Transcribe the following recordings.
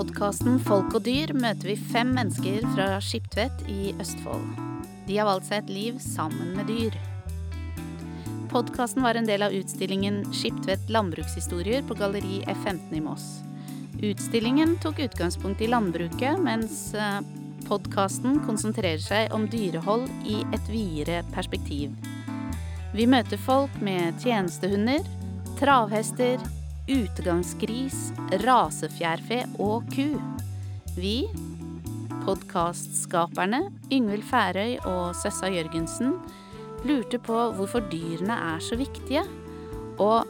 podkasten Folk og dyr møter vi fem mennesker fra Skiptvet i Østfold. De har valgt seg et liv sammen med dyr. Podkasten var en del av utstillingen Skiptvet landbrukshistorier på Galleri F15 i Moss. Utstillingen tok utgangspunkt i landbruket, mens podkasten konsentrerer seg om dyrehold i et videre perspektiv. Vi møter folk med tjenestehunder, travhester, utegangsgris, rasefjærfe og ku. Vi, podkastskaperne Yngvild Færøy og Søssa Jørgensen, lurte på hvorfor dyrene er så viktige, og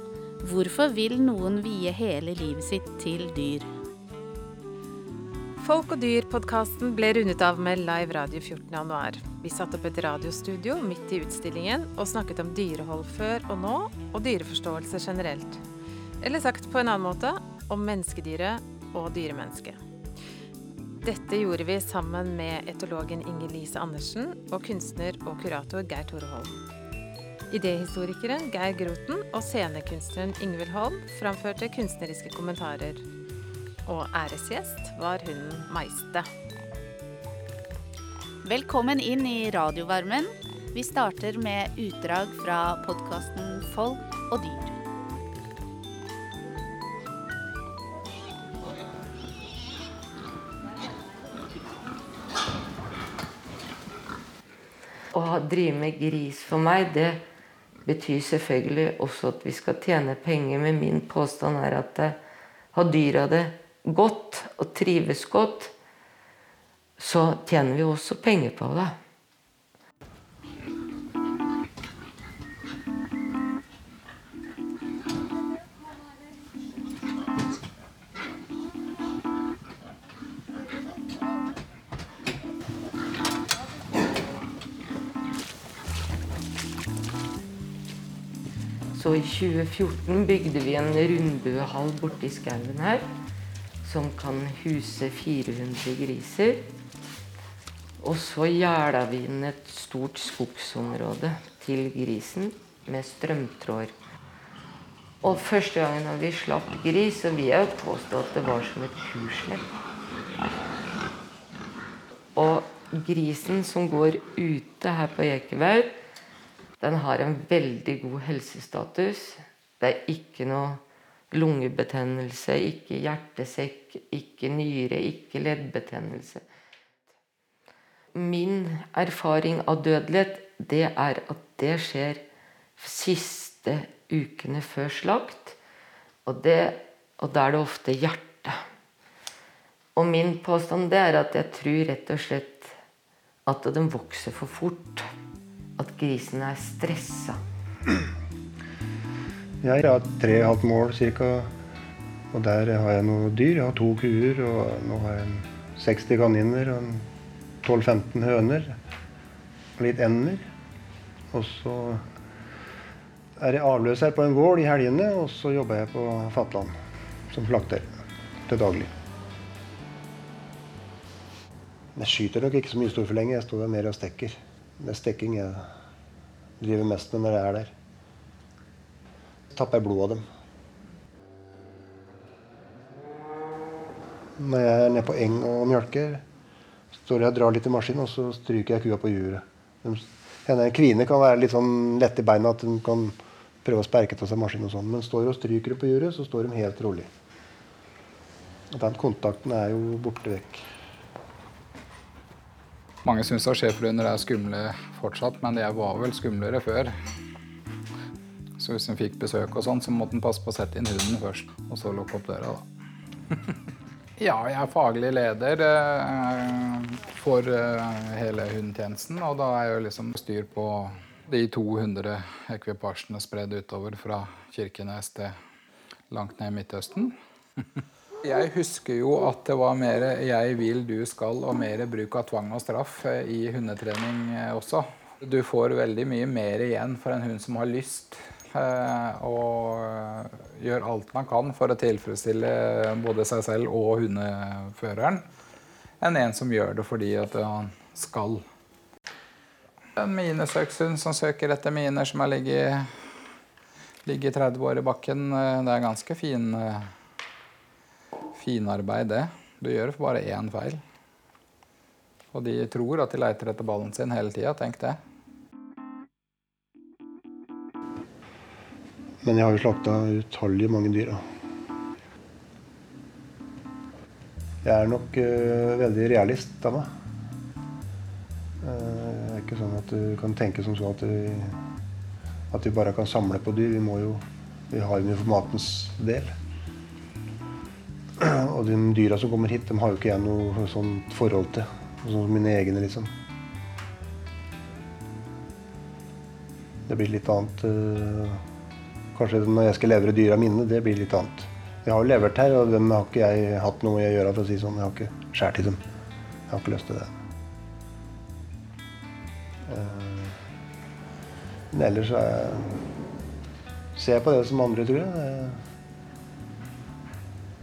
hvorfor vil noen vie hele livet sitt til dyr. Folk og dyr-podkasten ble rundet av med live radio 14.1. Vi satte opp et radiostudio midt i utstillingen og snakket om dyrehold før og nå, og dyreforståelse generelt. Eller sagt på en annen måte om menneskedyret og dyremennesket. Dette gjorde vi sammen med etologen Inger Lise Andersen og kunstner og kurator Geir Tore Holm. Idéhistorikeren Geir Groten og scenekunstneren Ingvild Holm framførte kunstneriske kommentarer. Og æresgjest var hunden Meiste. Velkommen inn i radiovarmen. Vi starter med utdrag fra podkasten Folk og dyr. Drive med gris for meg, det betyr selvfølgelig også at vi skal tjene penger. Men min påstand er at har dyra det godt og trives godt, så tjener vi også penger på det. I 2014 bygde vi en rundbuehall borti skauen her. Som kan huse 400 griser. Og så gjerda vi inn et stort skogsområde til grisen med strømtråder. Og første gangen vi slapp gris, så vil jeg påstå at det var som et kurslepp. Og grisen som går ute her på Ekeberg, den har en veldig god helsestatus. Det er ikke noe lungebetennelse, ikke hjertesekk, ikke nyre, ikke leddbetennelse. Min erfaring av dødelighet, det er at det skjer siste ukene før slakt. Og, det, og da er det ofte hjertet. Og min påstand det er at jeg tror rett og slett at den vokser for fort grisen er stressa? Jeg har tre og halvt mål ca. Og der har jeg noen dyr. Jeg har to kuer, og nå har jeg 60 kaniner og 12-15 høner. Og litt ender. Og så er jeg avløser på en gård i helgene, og så jobber jeg på Fatland som slakter til daglig. Jeg skyter nok ikke så mye storfylling. Jeg står mer og stekker. Det er stekking jeg driver mest med når jeg er der. Tapper jeg blod av dem. Når jeg er nede på eng og mjølker, står jeg og drar litt i maskinen, og så stryker jeg kua på juret. En kvine kan være litt sånn lett i beina at hun kan prøve å sperke til seg maskinen og sånn. Men står og stryker på juret, så står de helt rolig. Den kontakten er jo borte vekk. Mange syns schæferhunder er skumle fortsatt, men de var vel skumlere før. Så hvis en fikk besøk, og sånn, så måtte en passe på å sette inn hunden først, og så lukke opp døra. da. ja, jeg er faglig leder eh, for eh, hele hundetjenesten, og da er jeg liksom styr på de 200 ekvipasjene spredd utover fra Kirkenes til langt ned i Midtøsten. Jeg husker jo at det var mer 'jeg vil, du skal' og mer bruk av tvang og straff eh, i hundetrening eh, også. Du får veldig mye mer igjen for en hund som har lyst eh, og gjør alt man kan for å tilfredsstille både seg selv og hundeføreren, enn en som gjør det fordi at han skal. En minesøkshund som søker etter miner som har ligget, ligget 30 år i bakken, det er ganske fin finarbeid, det. Du gjør bare én feil. Og de tror at de leter etter ballen sin hele tida. Tenk det. Men jeg har jo slakta utallige mange dyr. Jeg er nok uh, veldig realist av meg. Uh, det er ikke sånn at du kan tenke som så at vi, at vi bare kan samle på dyr. Vi jo Vi har jo for matens del. Og de dyra som kommer hit, dem har jo ikke jeg noe sånt forhold til. Sånn som mine egne, liksom. Det blir litt annet eh, Kanskje når jeg skal levere dyra mine, det blir litt annet. Jeg har jo levert her, og dem har ikke jeg hatt noe å gjøre. for å si sånn. Jeg har ikke skåret i dem. Jeg har ikke lyst til det. Eh, Men ellers er jeg, ser jeg på det som andre, tror jeg.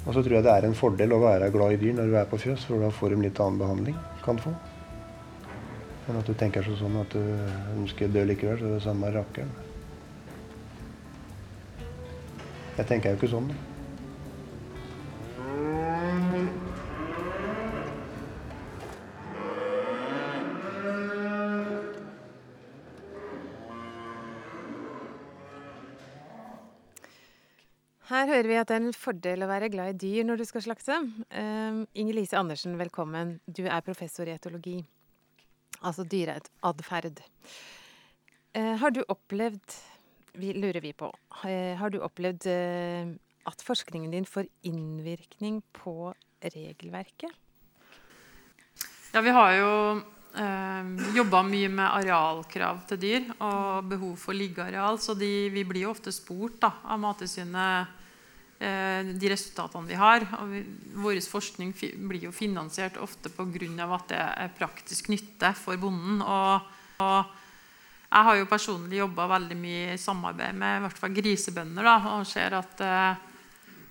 Og så tror jeg det er en fordel å være glad i dyr når du er på fjøs, for da får de litt annen behandling. kan få. Men at du tenker så sånn at du ønsker å dø likevel, så er det samme rakkeren. Jeg tenker jo ikke sånn. da. Her hører vi at det er en fordel å være glad i dyr når du skal slakte. Um, Inger Lise Andersen, velkommen. Du er professor i etologi, altså dyreatferd. Uh, har du opplevd, vi lurer vi på, eh, har du opplevd eh, at forskningen din får innvirkning på regelverket? Ja, vi har jo eh, jobba mye med arealkrav til dyr og behov for liggeareal. Så de, vi blir jo ofte spurt da, av Mattilsynet de resultatene vi har. Og vi, vår forskning blir jo finansiert ofte pga. at det er praktisk nytte for bonden. Og, og jeg har jo personlig jobba veldig mye i samarbeid med i hvert fall grisebønder da, og ser at eh,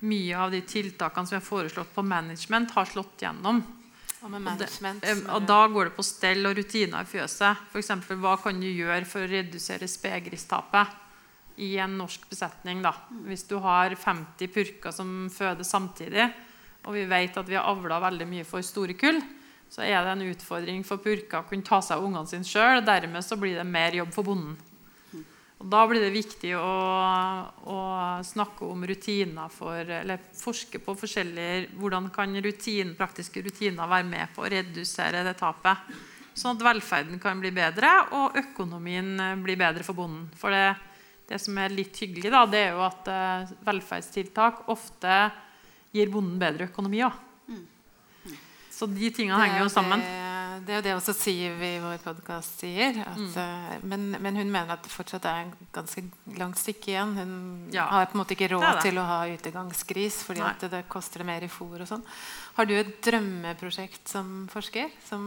mye av de tiltakene som er foreslått på management, har slått gjennom. Og med Og, det, eh, og da går det på stell og rutiner i fjøset. F.eks. hva kan du gjøre for å redusere spedgristapet i en norsk besetning? da? Hvis du har 50 purker som føder samtidig, og vi vet at vi har avla veldig mye for store kull, så er det en utfordring for purker å kunne ta seg av ungene sine sjøl. Dermed så blir det mer jobb for bonden. Og Da blir det viktig å, å snakke om rutiner for, eller forske på forskjellige Hvordan kan rutin, praktiske rutiner være med på å redusere det tapet? Sånn at velferden kan bli bedre, og økonomien blir bedre for bonden. For det, det som er litt hyggelig, da, det er jo at eh, velferdstiltak ofte gir bonden bedre økonomi òg. Så de tingene henger jo sammen. Det, det er jo det også Siv i vår podkast sier. At, Mm. eh, men, men hun mener at det fortsatt er en ganske langt stykke igjen. Hun Ja, har på en måte ikke råd det det. til å ha utegangsgris fordi det koster det mer i fôr og sånn. Har du et drømmeprosjekt som forsker? Som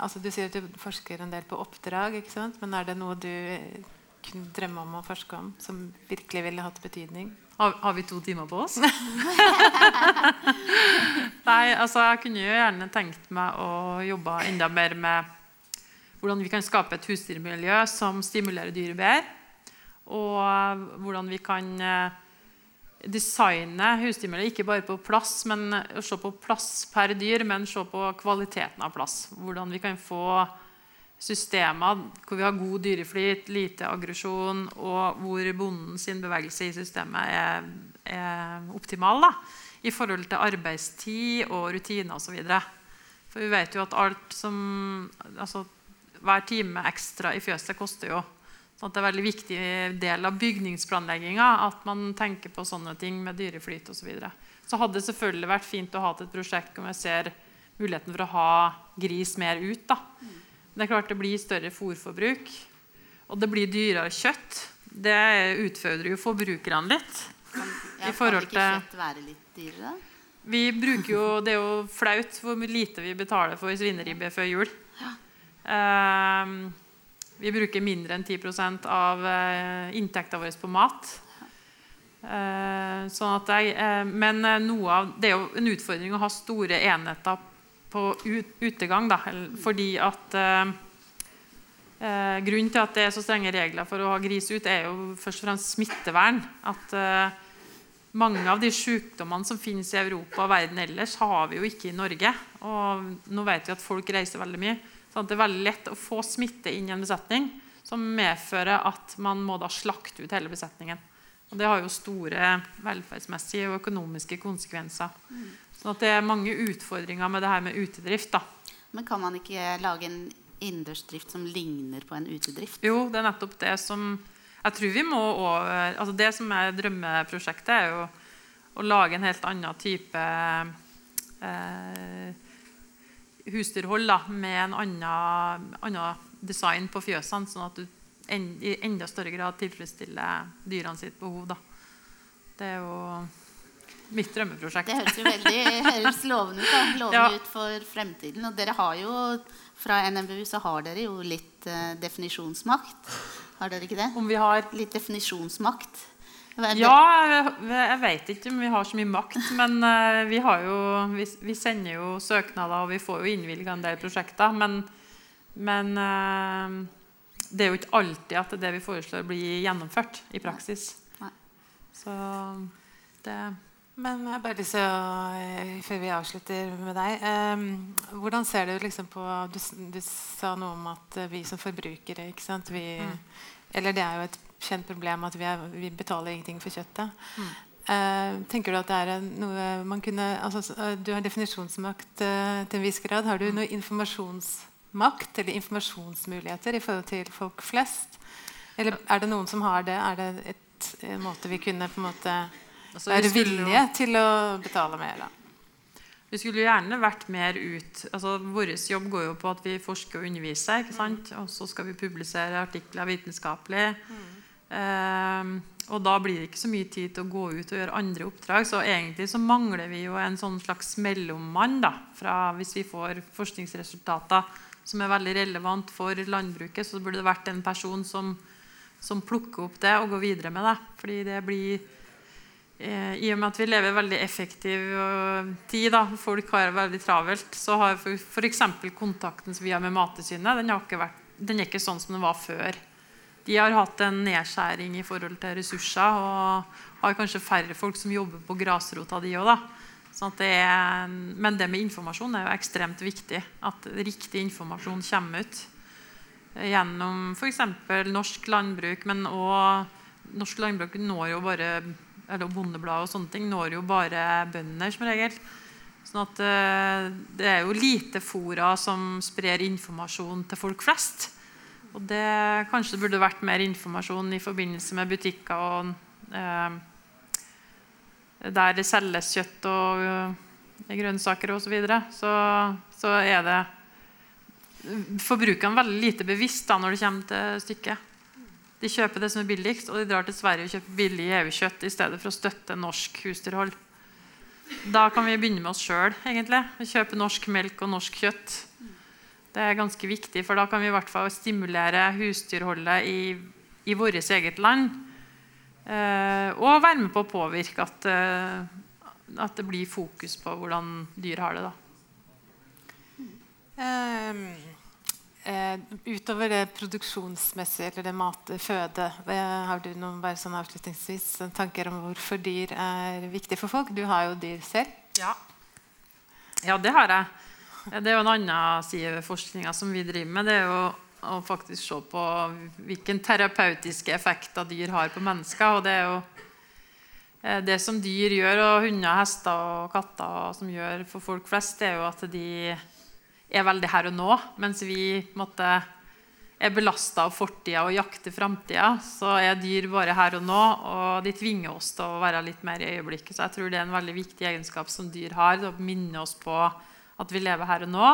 altså du sier at du forsker en del på oppdrag, ikke sant? men er det noe du kunne drømme om å forske om som virkelig ville hatt betydning? Har, har vi to timer på oss? Nei, altså jeg kunne jo gjerne tenkt meg å jobbe enda mer med hvordan vi kan skape et husdyrmiljø som stimulerer dyret bedre. Og hvordan vi kan eh, designe husdyrmiljø ikke bare på plass, men se på plass per dyr, men se på kvaliteten av plass. Hvordan vi kan få systemer hvor vi har god dyreflyt, lite aggresjon, og hvor bonden sin bevegelse i systemet er, er optimal da, i forhold til arbeidstid og rutiner osv. For vi vet jo at alt som altså, Hver time ekstra i fjøset koster jo. Sånn det er en veldig viktig del av bygningsplanlegginga at man tenker på sånne ting med dyreflyt osv. Så, videre. så hadde det selvfølgelig vært fint å ha et prosjekt hvor jeg ser muligheten for å ha gris mer ut. da. Det er klart det blir større fôrforbruk, og det blir dyrere kjøtt. Det utfordrer jo forbrukerne litt. Ja, I Kan ikke kjøtt være litt dyrere? Vi bruker jo, Det er jo flaut hvor lite vi betaler for svineribbe før jul. Ehm, vi bruker mindre enn 10 av uh, inntekta vår på mat. Uh, sånn at jeg, uh, men eh, noe av, det er jo en utfordring å ha store enheter på utegang. Da, fordi at eh, eh, Grunnen til at det er så strenge regler for å ha gris ut, er jo først og fremst smittevern. At eh, mange av de sykdommene som finnes i Europa og verden ellers, har vi jo ikke i Norge. Og nå vet vi at folk reiser veldig mye. Så det er veldig lett å få smitte inn i en besetning som medfører at man må da slakte ut hele besetningen. Og det har jo store velferdsmessige og økonomiske konsekvenser. Så det er mange utfordringer med det her med utedrift. da. Men kan man ikke lage en innendørsdrift som ligner på en utedrift? Jo, det er nettopp det som Jeg tror vi må over altså Det som er drømmeprosjektet, er jo å lage en helt annen type eh, husdyrhold da, med en annen, annen design på fjøsene, sånn at du en, i enda større grad tilfredsstille dyrene sitt behov. Da. Det er jo mitt drømmeprosjekt. Det høres jo veldig høres lovende ut. lovende Ja. ut for fremtiden. Og dere har jo, fra NMBU så har dere jo litt uh, definisjonsmakt. Har dere ikke det? Om vi har Litt definisjonsmakt. Ja, jeg, vet ikke om vi har så mye makt, men eh, vi, har jo, vi, vi sender jo søknader, og vi får jo innvilga en del prosjekter. Men, men eh, det er jo ikke alltid at det vi foreslår, blir gjennomført i praksis. Nei. Så det Men jeg bare lyst til å, eh, før vi avslutter med deg eh, Hvordan ser du liksom på du, du sa noe om at eh, vi som forbrukere ikke sant? Vi, Eller det er jo et kjent problem at vi, er, vi betaler ingenting for kjøttet. Eh, tenker du at det er noe man kunne altså, eh, Du har definisjonsmakt eh, til en viss grad. Har du noe informasjonsmakt eller informasjonsmuligheter i forhold til folk flest? Eller er det noen som har det? Er det et, en måte vi kunne på en måte altså, være vi villige jo- til å betale mer, da. Vi skulle gjerne vært mer ut altså Vår jobb går jo på at vi forsker og underviser. ikke sant? Og så skal vi publisere artikler vitenskapelig. Ehm, og da blir det ikke så mye tid til å gå ut og gjøre andre oppdrag. Så egentlig så mangler vi jo en sånn slags mellommann da, fra hvis vi får forskningsresultater som er veldig relevant for landbruket, så burde det vært en person som, som plukker opp det og går videre med det. Fordi det blir Eh, I og med at vi lever veldig effektiv øh, tid, da, folk har det veldig travelt, så har f.eks. kontakten som vi har med Mattilsynet, den, den er ikke sånn som den var før. De har hatt en nedskjæring i forhold til ressurser og har kanskje færre folk som jobber på grasrota, de òg. Sånn det er, men det med informasjon er jo ekstremt viktig. At riktig informasjon kommer ut. Gjennom f.eks. norsk landbruk, men òg Norsk landbruk når jo bare eller Bondebladet og sånne ting når jo bare bønder som regel. Sånn at eh, det er jo lite fora som sprer informasjon til folk flest. Og det kanskje det burde vært mer informasjon i forbindelse med butikker og eh, der det selges kjøtt og eh, grønnsaker osv. Så, videre, så så er det forbrukerne veldig lite bevisst da når det kommer til stykket. De kjøper det som er billigst, og de drar til Sverige og kjøper billig EU-kjøtt i stedet for å støtte norsk husdyrhold. Da kan vi begynne med oss sjøl. Kjøpe norsk melk og norsk kjøtt. Det er ganske viktig, for da kan vi i hvert fall stimulere husdyrholdet i, i vårt eget land. Eh, og være med på å påvirke at, eh, at det blir fokus på hvordan dyr har det. da. Ehm, eh, utover det produksjonsmessige eller det mat, føde, har du noen bare sånn avslutningsvis tanker om hvorfor dyr er viktig for folk? Du har jo dyr selv. Ja. ja, det har jeg. Det er jo en annen side ved forskninga som vi driver med. Det er jo å faktisk se på hvilken terapeutiske effekter dyr har på mennesker. Og det er jo eh, det som dyr gjør, og hunder, hester og katter som gjør for folk flest, det er jo at de er veldig her og nå. Mens vi måte, er belasta av fortida og jakter framtida, så er dyr bare her og nå. Og de tvinger oss til å være litt mer i øyeblikket. Så jeg tror det er en veldig viktig egenskap som dyr har. Å minne oss på at vi lever her og nå.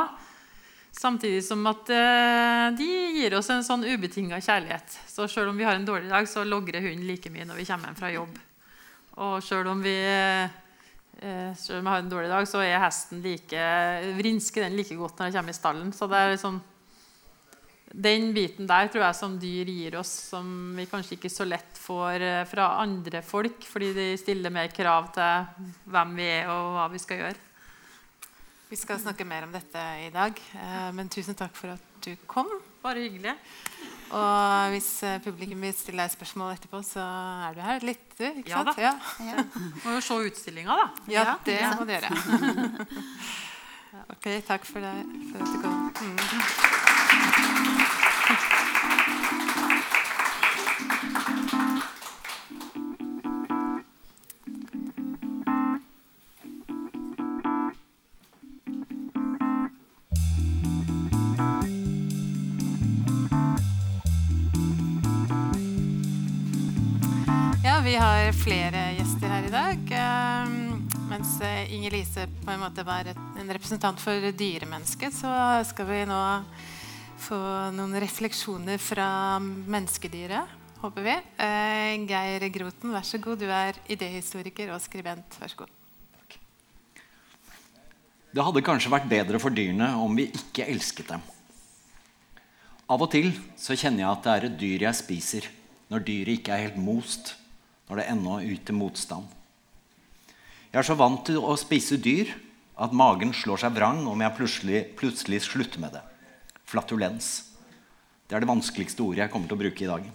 Samtidig som at eh, de gir oss en sånn ubetinga kjærlighet. Så selv om vi har en dårlig dag, så logrer hunden like mye når vi kommer hjem fra jobb. Og selv om vi eh, om jeg har en dårlig dag, så er hesten like vrinsker den like godt når jeg kommer i stallen. Så det er liksom den biten der tror jeg som dyr gir oss, som vi kanskje ikke så lett får eh, fra andre folk, fordi de stiller mer krav til hvem vi er og hva vi skal gjøre. Vi skal snakke mer om dette i dag, eh, men tusen takk for at du kom. Bare hyggelig. Og hvis eh, publikum vil stille deg spørsmål etterpå, så er du her litt, du. Ikke Ja sant? da. Ja. Må jo se utstillinga, da. ja, Ja, det ja. må du gjøre. ok, takk for, deg, for at du kom. Mm. Flere gjester her i dag. eh, Mens eh, Inger Lise på en måte var en representant for dyremennesket, så skal vi nå få noen refleksjoner fra menneskedyret, håper vi. Eh, Geir Groten, vær så god. Du er idéhistoriker og skribent. Vær så god. Det hadde kanskje vært bedre for dyrene om vi ikke elsket dem. Av og til så kjenner jeg at det er et dyr jeg spiser, når dyret ikke er helt most, når det ennå yter motstand. Jeg er så vant til å spise dyr at magen slår seg vrang om jeg plutselig, plutselig slutter med det. Flatulens. Det er det vanskeligste ordet jeg kommer til å bruke i dag.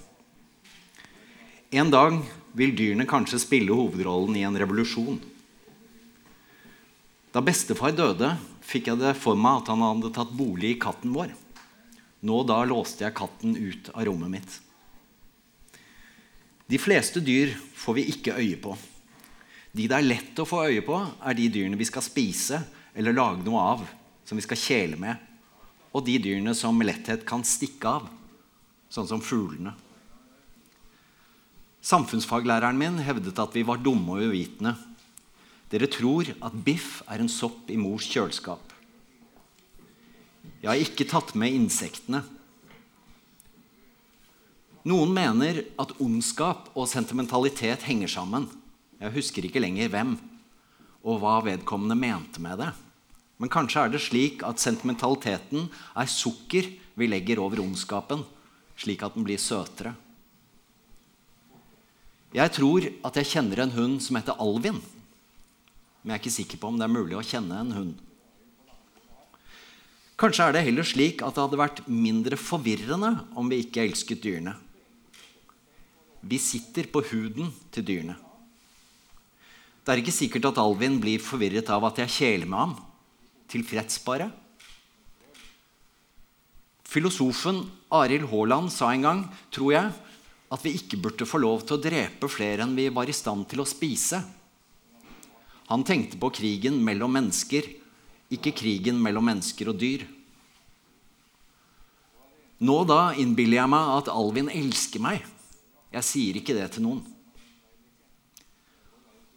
En dag vil dyrene kanskje spille hovedrollen i en revolusjon. Da bestefar døde, fikk jeg det for meg at han hadde tatt bolig i katten vår. Nå da låste jeg katten ut av rommet mitt. De fleste dyr får vi ikke øye på. De det er lett å få øye på, er de dyrene vi skal spise eller lage noe av, som vi skal kjele med, og de dyrene som med letthet kan stikke av, sånn som fuglene. Samfunnsfaglæreren min hevdet at vi var dumme og uvitende. Dere tror at biff er en sopp i mors kjøleskap. Jeg har ikke tatt med insektene. Noen mener at ondskap og sentimentalitet henger sammen. Jeg husker ikke lenger hvem og hva vedkommende mente med det. Men kanskje er det slik at sentimentaliteten er sukker vi legger over ondskapen, slik at den blir søtere. Jeg tror at jeg kjenner en hund som heter Alvin. Men jeg er ikke sikker på om det er mulig å kjenne en hund. Kanskje er det heller slik at det hadde vært mindre forvirrende om vi ikke elsket dyrene. Vi sitter på huden til dyrene. Det er ikke sikkert at Alvin blir forvirret av at jeg kjeler med ham. Tilfreds bare. Filosofen Arild Haaland sa en gang, tror jeg, at vi ikke burde få lov til å drepe flere enn vi var i stand til å spise. Han tenkte på krigen mellom mennesker, ikke krigen mellom mennesker og dyr. Nå da innbiller jeg meg at Alvin elsker meg. Jeg sier ikke det til noen.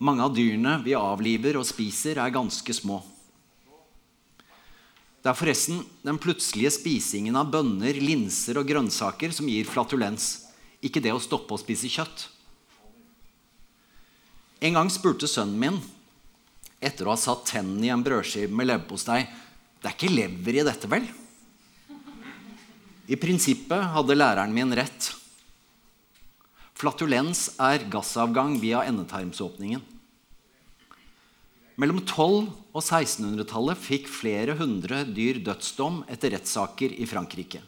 Mange av dyrene vi avliver og spiser, er ganske små. Det er forresten den plutselige spisingen av bønner, linser og grønnsaker som gir flatulens, ikke det å stoppe å spise kjøtt. En gang spurte sønnen min, etter å ha satt tennene i en brødskive med leverpostei, det er ikke lever i dette, vel? I prinsippet hadde læreren min rett. Flatulens er gassavgang via endetarmsåpningen. Mellom 1200- og 1600-tallet fikk flere hundre dyr dødsdom etter rettssaker i Frankrike.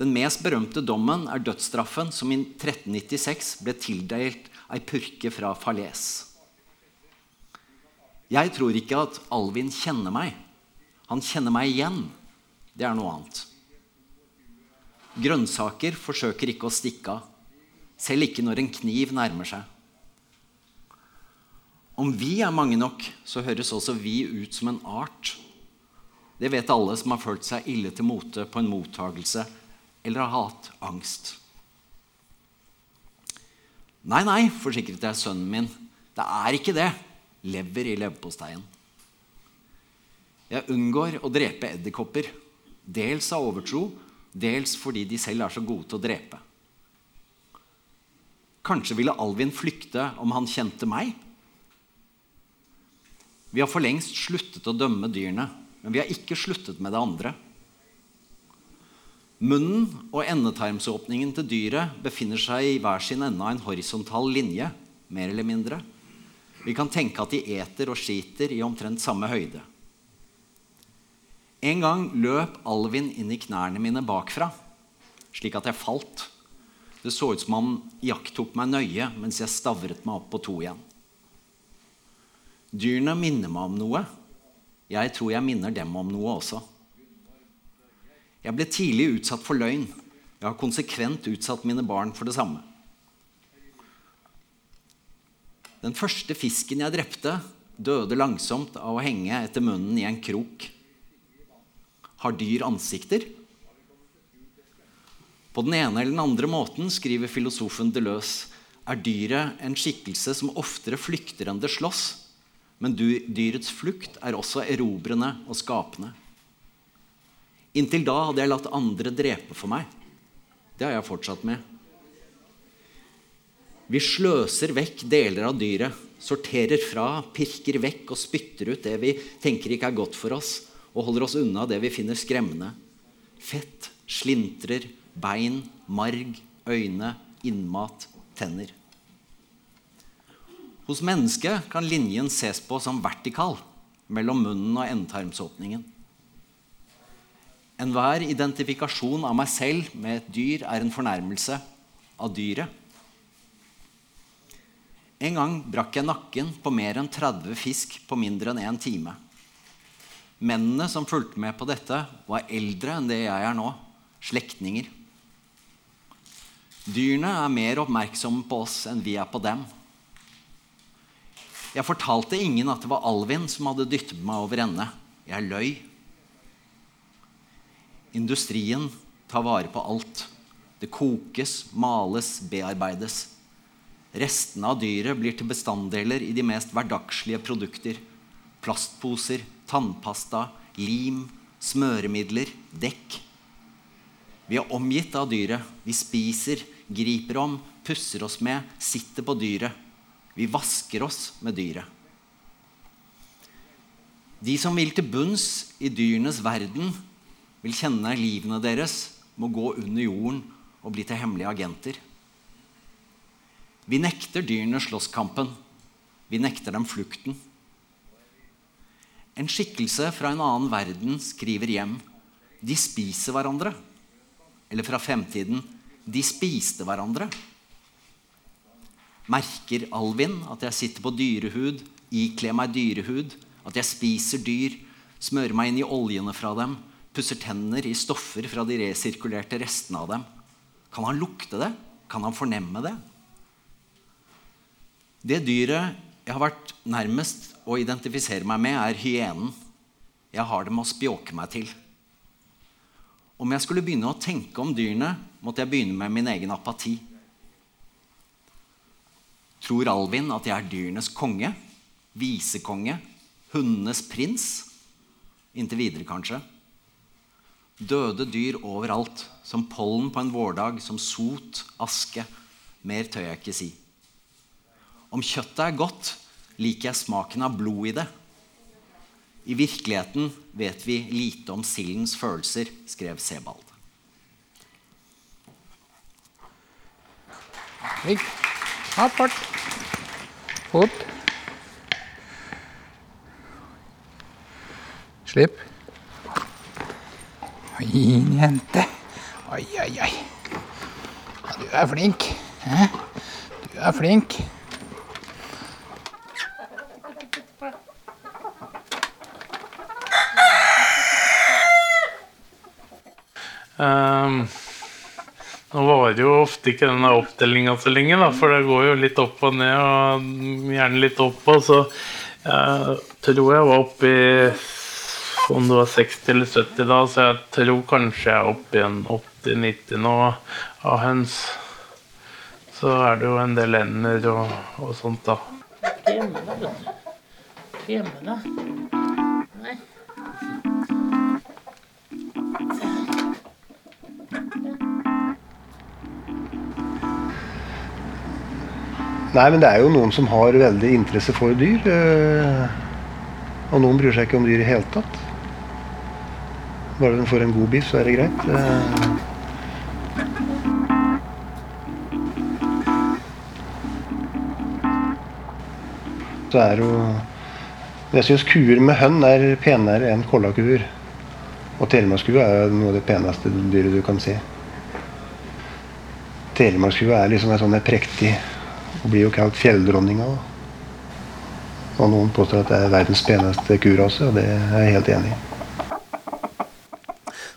Den mest berømte dommen er dødsstraffen som i 1396 ble tildelt ei purke fra Falaise. Jeg tror ikke at Alvin kjenner meg. Han kjenner meg igjen. Det er noe annet. Grønnsaker forsøker ikke å stikke av, selv ikke når en kniv nærmer seg. Om vi er mange nok, så høres også vi ut som en art. Det vet alle som har følt seg ille til mote på en mottagelse eller har hatt angst. Nei, nei, forsikret jeg sønnen min. Det er ikke det. Lever i leverposteien. Jeg unngår å drepe edderkopper, dels av overtro, dels fordi de selv er så gode til å drepe. Kanskje ville Alvin flykte om han kjente meg? Vi har for lengst sluttet å dømme dyrene, men vi har ikke sluttet med det andre. Munnen og endetarmsåpningen til dyret befinner seg i hver sin ende av en horisontal linje, mer eller mindre. Vi kan tenke at de eter og skiter i omtrent samme høyde. En gang løp Alvin inn i knærne mine bakfra. slik at jeg falt. Det så ut som han iakttok meg nøye mens jeg stavret meg opp på to igjen. Dyrene minner meg om noe. Jeg tror jeg minner dem om noe også. Jeg ble tidlig utsatt for løgn. Jeg har konsekvent utsatt mine barn for det samme. Den første fisken jeg drepte, døde langsomt av å henge etter munnen i en krok. Har dyr ansikter? På den ene eller den andre måten, skriver filosofen Deleuze, er dyret en skikkelse som oftere flykter enn det slåss. Men dyrets flukt er også erobrende og skapende. Inntil da hadde jeg latt andre drepe for meg. Det har jeg fortsatt med. Vi sløser vekk deler av dyret, sorterer fra, pirker vekk og spytter ut det vi tenker ikke er godt for oss, og holder oss unna det vi finner skremmende. Fett, slintrer, bein, marg, øyne, innmat, tenner. Hos mennesket kan linjen ses på som vertikal mellom munnen og endetarmsåpningen. Enhver identifikasjon av meg selv med et dyr er en fornærmelse av dyret. En gang brakk jeg nakken på mer enn 30 fisk på mindre enn én time. Mennene som fulgte med på dette, var eldre enn det jeg er nå. Slektninger. Dyrene er mer oppmerksomme på oss enn vi er på dem. Jeg fortalte ingen at det var Alvin som hadde dyttet meg over ende. Jeg løy. Industrien tar vare på alt. Det kokes, males, bearbeides. Restene av dyret blir til bestanddeler i de mest hverdagslige produkter. Plastposer, tannpasta, lim, smøremidler, dekk. Vi er omgitt av dyret. Vi spiser, griper om, pusser oss med, sitter på dyret. Vi vasker oss med dyret. De som vil til bunns i dyrenes verden, vil kjenne livene deres må gå under jorden og bli til hemmelige agenter. Vi nekter dyrene slåsskampen. Vi nekter dem flukten. En skikkelse fra en annen verden skriver hjem. De spiser hverandre. Eller fra fremtiden. De spiste hverandre. Merker Alvin at jeg sitter på dyrehud, ikler meg dyrehud, at jeg spiser dyr, smører meg inn i oljene fra dem, pusser tenner i stoffer fra de resirkulerte restene av dem. Kan han lukte det? Kan han fornemme det? Det dyret jeg har vært nærmest å identifisere meg med, er hyenen. Jeg har dem å spjåke meg til. Om jeg skulle begynne å tenke om dyrene, måtte jeg begynne med min egen apati. Tror Alvin at jeg er dyrenes konge? Visekonge? Hundenes prins? Inntil videre, kanskje. Døde dyr overalt. Som pollen på en vårdag, som sot, aske. Mer tør jeg ikke si. Om kjøttet er godt, liker jeg smaken av blod i det. I virkeligheten vet vi lite om sildens følelser, skrev Sebald. Fot. Slipp. Fin jente. Oi, oi, oi. Ja, du er flink. Du er flink. Um, nå varer jo ofte ikke denne oppdelinga så lenge, da, for det går jo litt opp og ned, og gjerne litt opp og så jeg tror jeg var oppe i om det var 60 eller 70 da, så jeg tror kanskje jeg er oppe i en 80-90 nå av høns. Så er det jo en del ender og, og sånt, da. Hjemme, da. Hjemme, da. Nei. Nei, men det er jo noen som har veldig interesse for dyr. eh, Og noen bryr seg ikke om dyr i hele tatt. Bare den får en god biff, så er det greit. Eh, Så er jo Jeg syns kuer med hønn er penere enn kollakuer. Og telemarkskue er noe av det peneste dyret du kan se. Telemarkskua er liksom en sånn prektig Hun blir jo kalt fjelldronninga. Og noen påstår at det er verdens peneste kurase, og det er jeg helt enig i.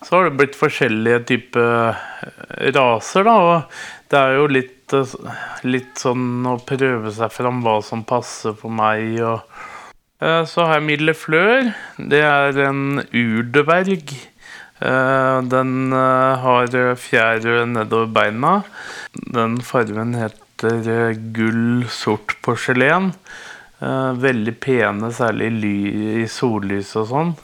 Så har det blitt forskjellige typer eh, raser, da. Og det er jo litt, eh, litt sånn å prøve seg fram hva som passer for meg. Og eh, så har jeg Milleflør. Det er en urdverg. Den har fjær nedover beina. Den fargen heter gull sort porselen. Veldig pene, særlig i sollys og sånn.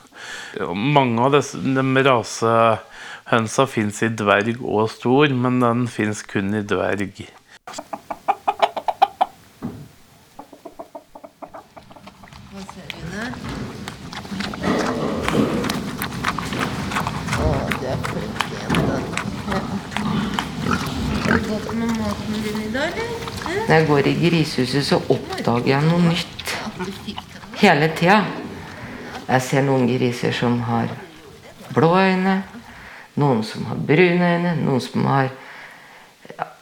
Mange av disse, de rasehønsa fins i dverg og stor, men den fins kun i dverg. Når jeg går i grisehuset, så oppdager jeg noe nytt hele tida. Jeg ser noen griser som har blå øyne, noen som har brune øyne, noen som har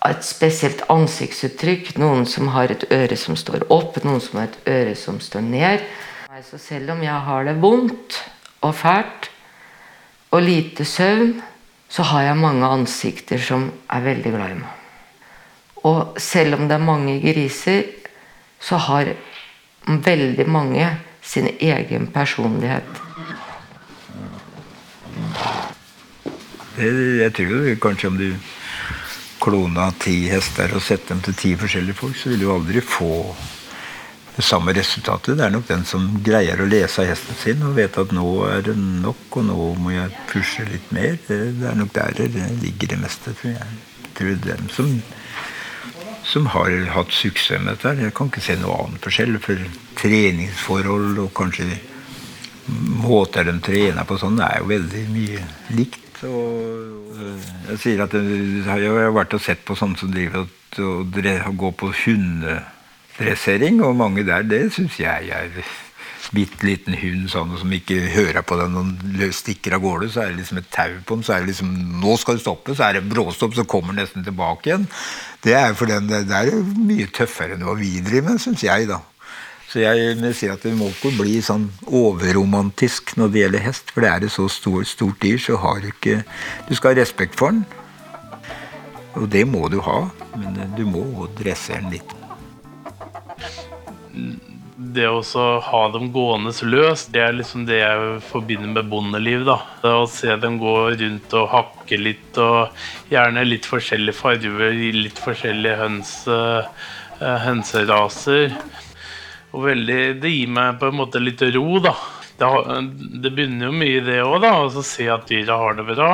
et spesielt ansiktsuttrykk, noen som har et øre som står opp, noen som har et øre som står ned. Så selv om jeg har det vondt og fælt og lite søvn, så har jeg mange ansikter som er veldig glad i meg. Og selv om det er mange griser, så har veldig mange sin egen personlighet. Jeg tror kanskje om du klona ti hester og setter dem til ti forskjellige folk, så vil du aldri få det samme resultatet. Det er nok den som greier å lese hesten sin og vet at nå er det nok, og nå må jeg pushe litt mer. Det er nok der det ligger det meste, tror jeg. Jeg tror dem som som har hatt suksess med dette. Jeg kan ikke se noe annen forskjell. For treningsforhold og kanskje måter de trener på sånn, er jo veldig mye likt. Og jeg sier at jeg har vært og sett på sånne som driver og går på hundedressering, og mange der, det syns jeg er bitte liten hund sånn, som ikke hører på den og stikker av gårde, så er det liksom et tau på den. Så er det liksom Nå skal du stoppe, så er det bråstopp, så kommer den nesten tilbake igjen. Det er for den, det er mye tøffere enn hva vi driver med, syns jeg, da. Så jeg vil si at det må ikke bli sånn overromantisk når det gjelder hest. For det er et så stort, stort dyr, så har du ikke Du skal ha respekt for den. Og det må du ha, men du må dresse den litt det å ha dem gående løst, det er liksom det jeg forbinder med bondeliv. da. Å se dem gå rundt og hakke litt, og gjerne litt forskjellige farger litt forskjellige høns, uh, hønseraser. Og veldig, Det gir meg på en måte litt ro, da. Det, det begynner jo mye i det òg, da. Å se at dyra har det bra.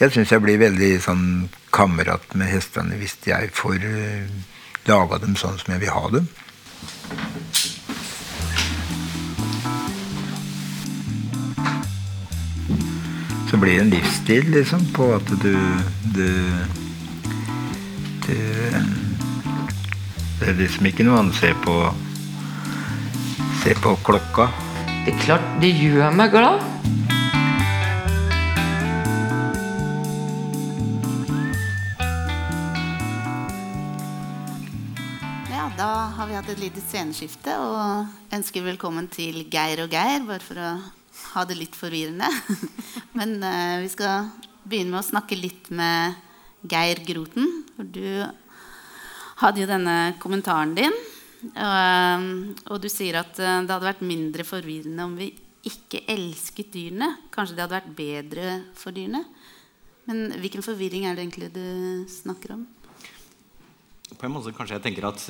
Jeg syns jeg blir veldig sånn kamerat med hestene hvis jeg får uh, laga dem sånn som jeg vil ha dem. Så blir det en livsstil, liksom, på at du, du, du Det er liksom ikke noe annet å se på Se på klokka. Det er klart, det gjør meg glad. Har vi hatt et lite sceneskifte og ønsker velkommen til Geir og Geir, bare for å ha det litt forvirrende. Men uh, vi skal begynne med å snakke litt med Geir Groten. For du hadde jo denne kommentaren din. Og, og du sier at uh, det hadde vært mindre forvirrende om vi ikke elsket dyrene. Kanskje det hadde vært bedre for dyrene. Men hvilken forvirring er det egentlig du snakker om? på en måte kanskje jeg tenker at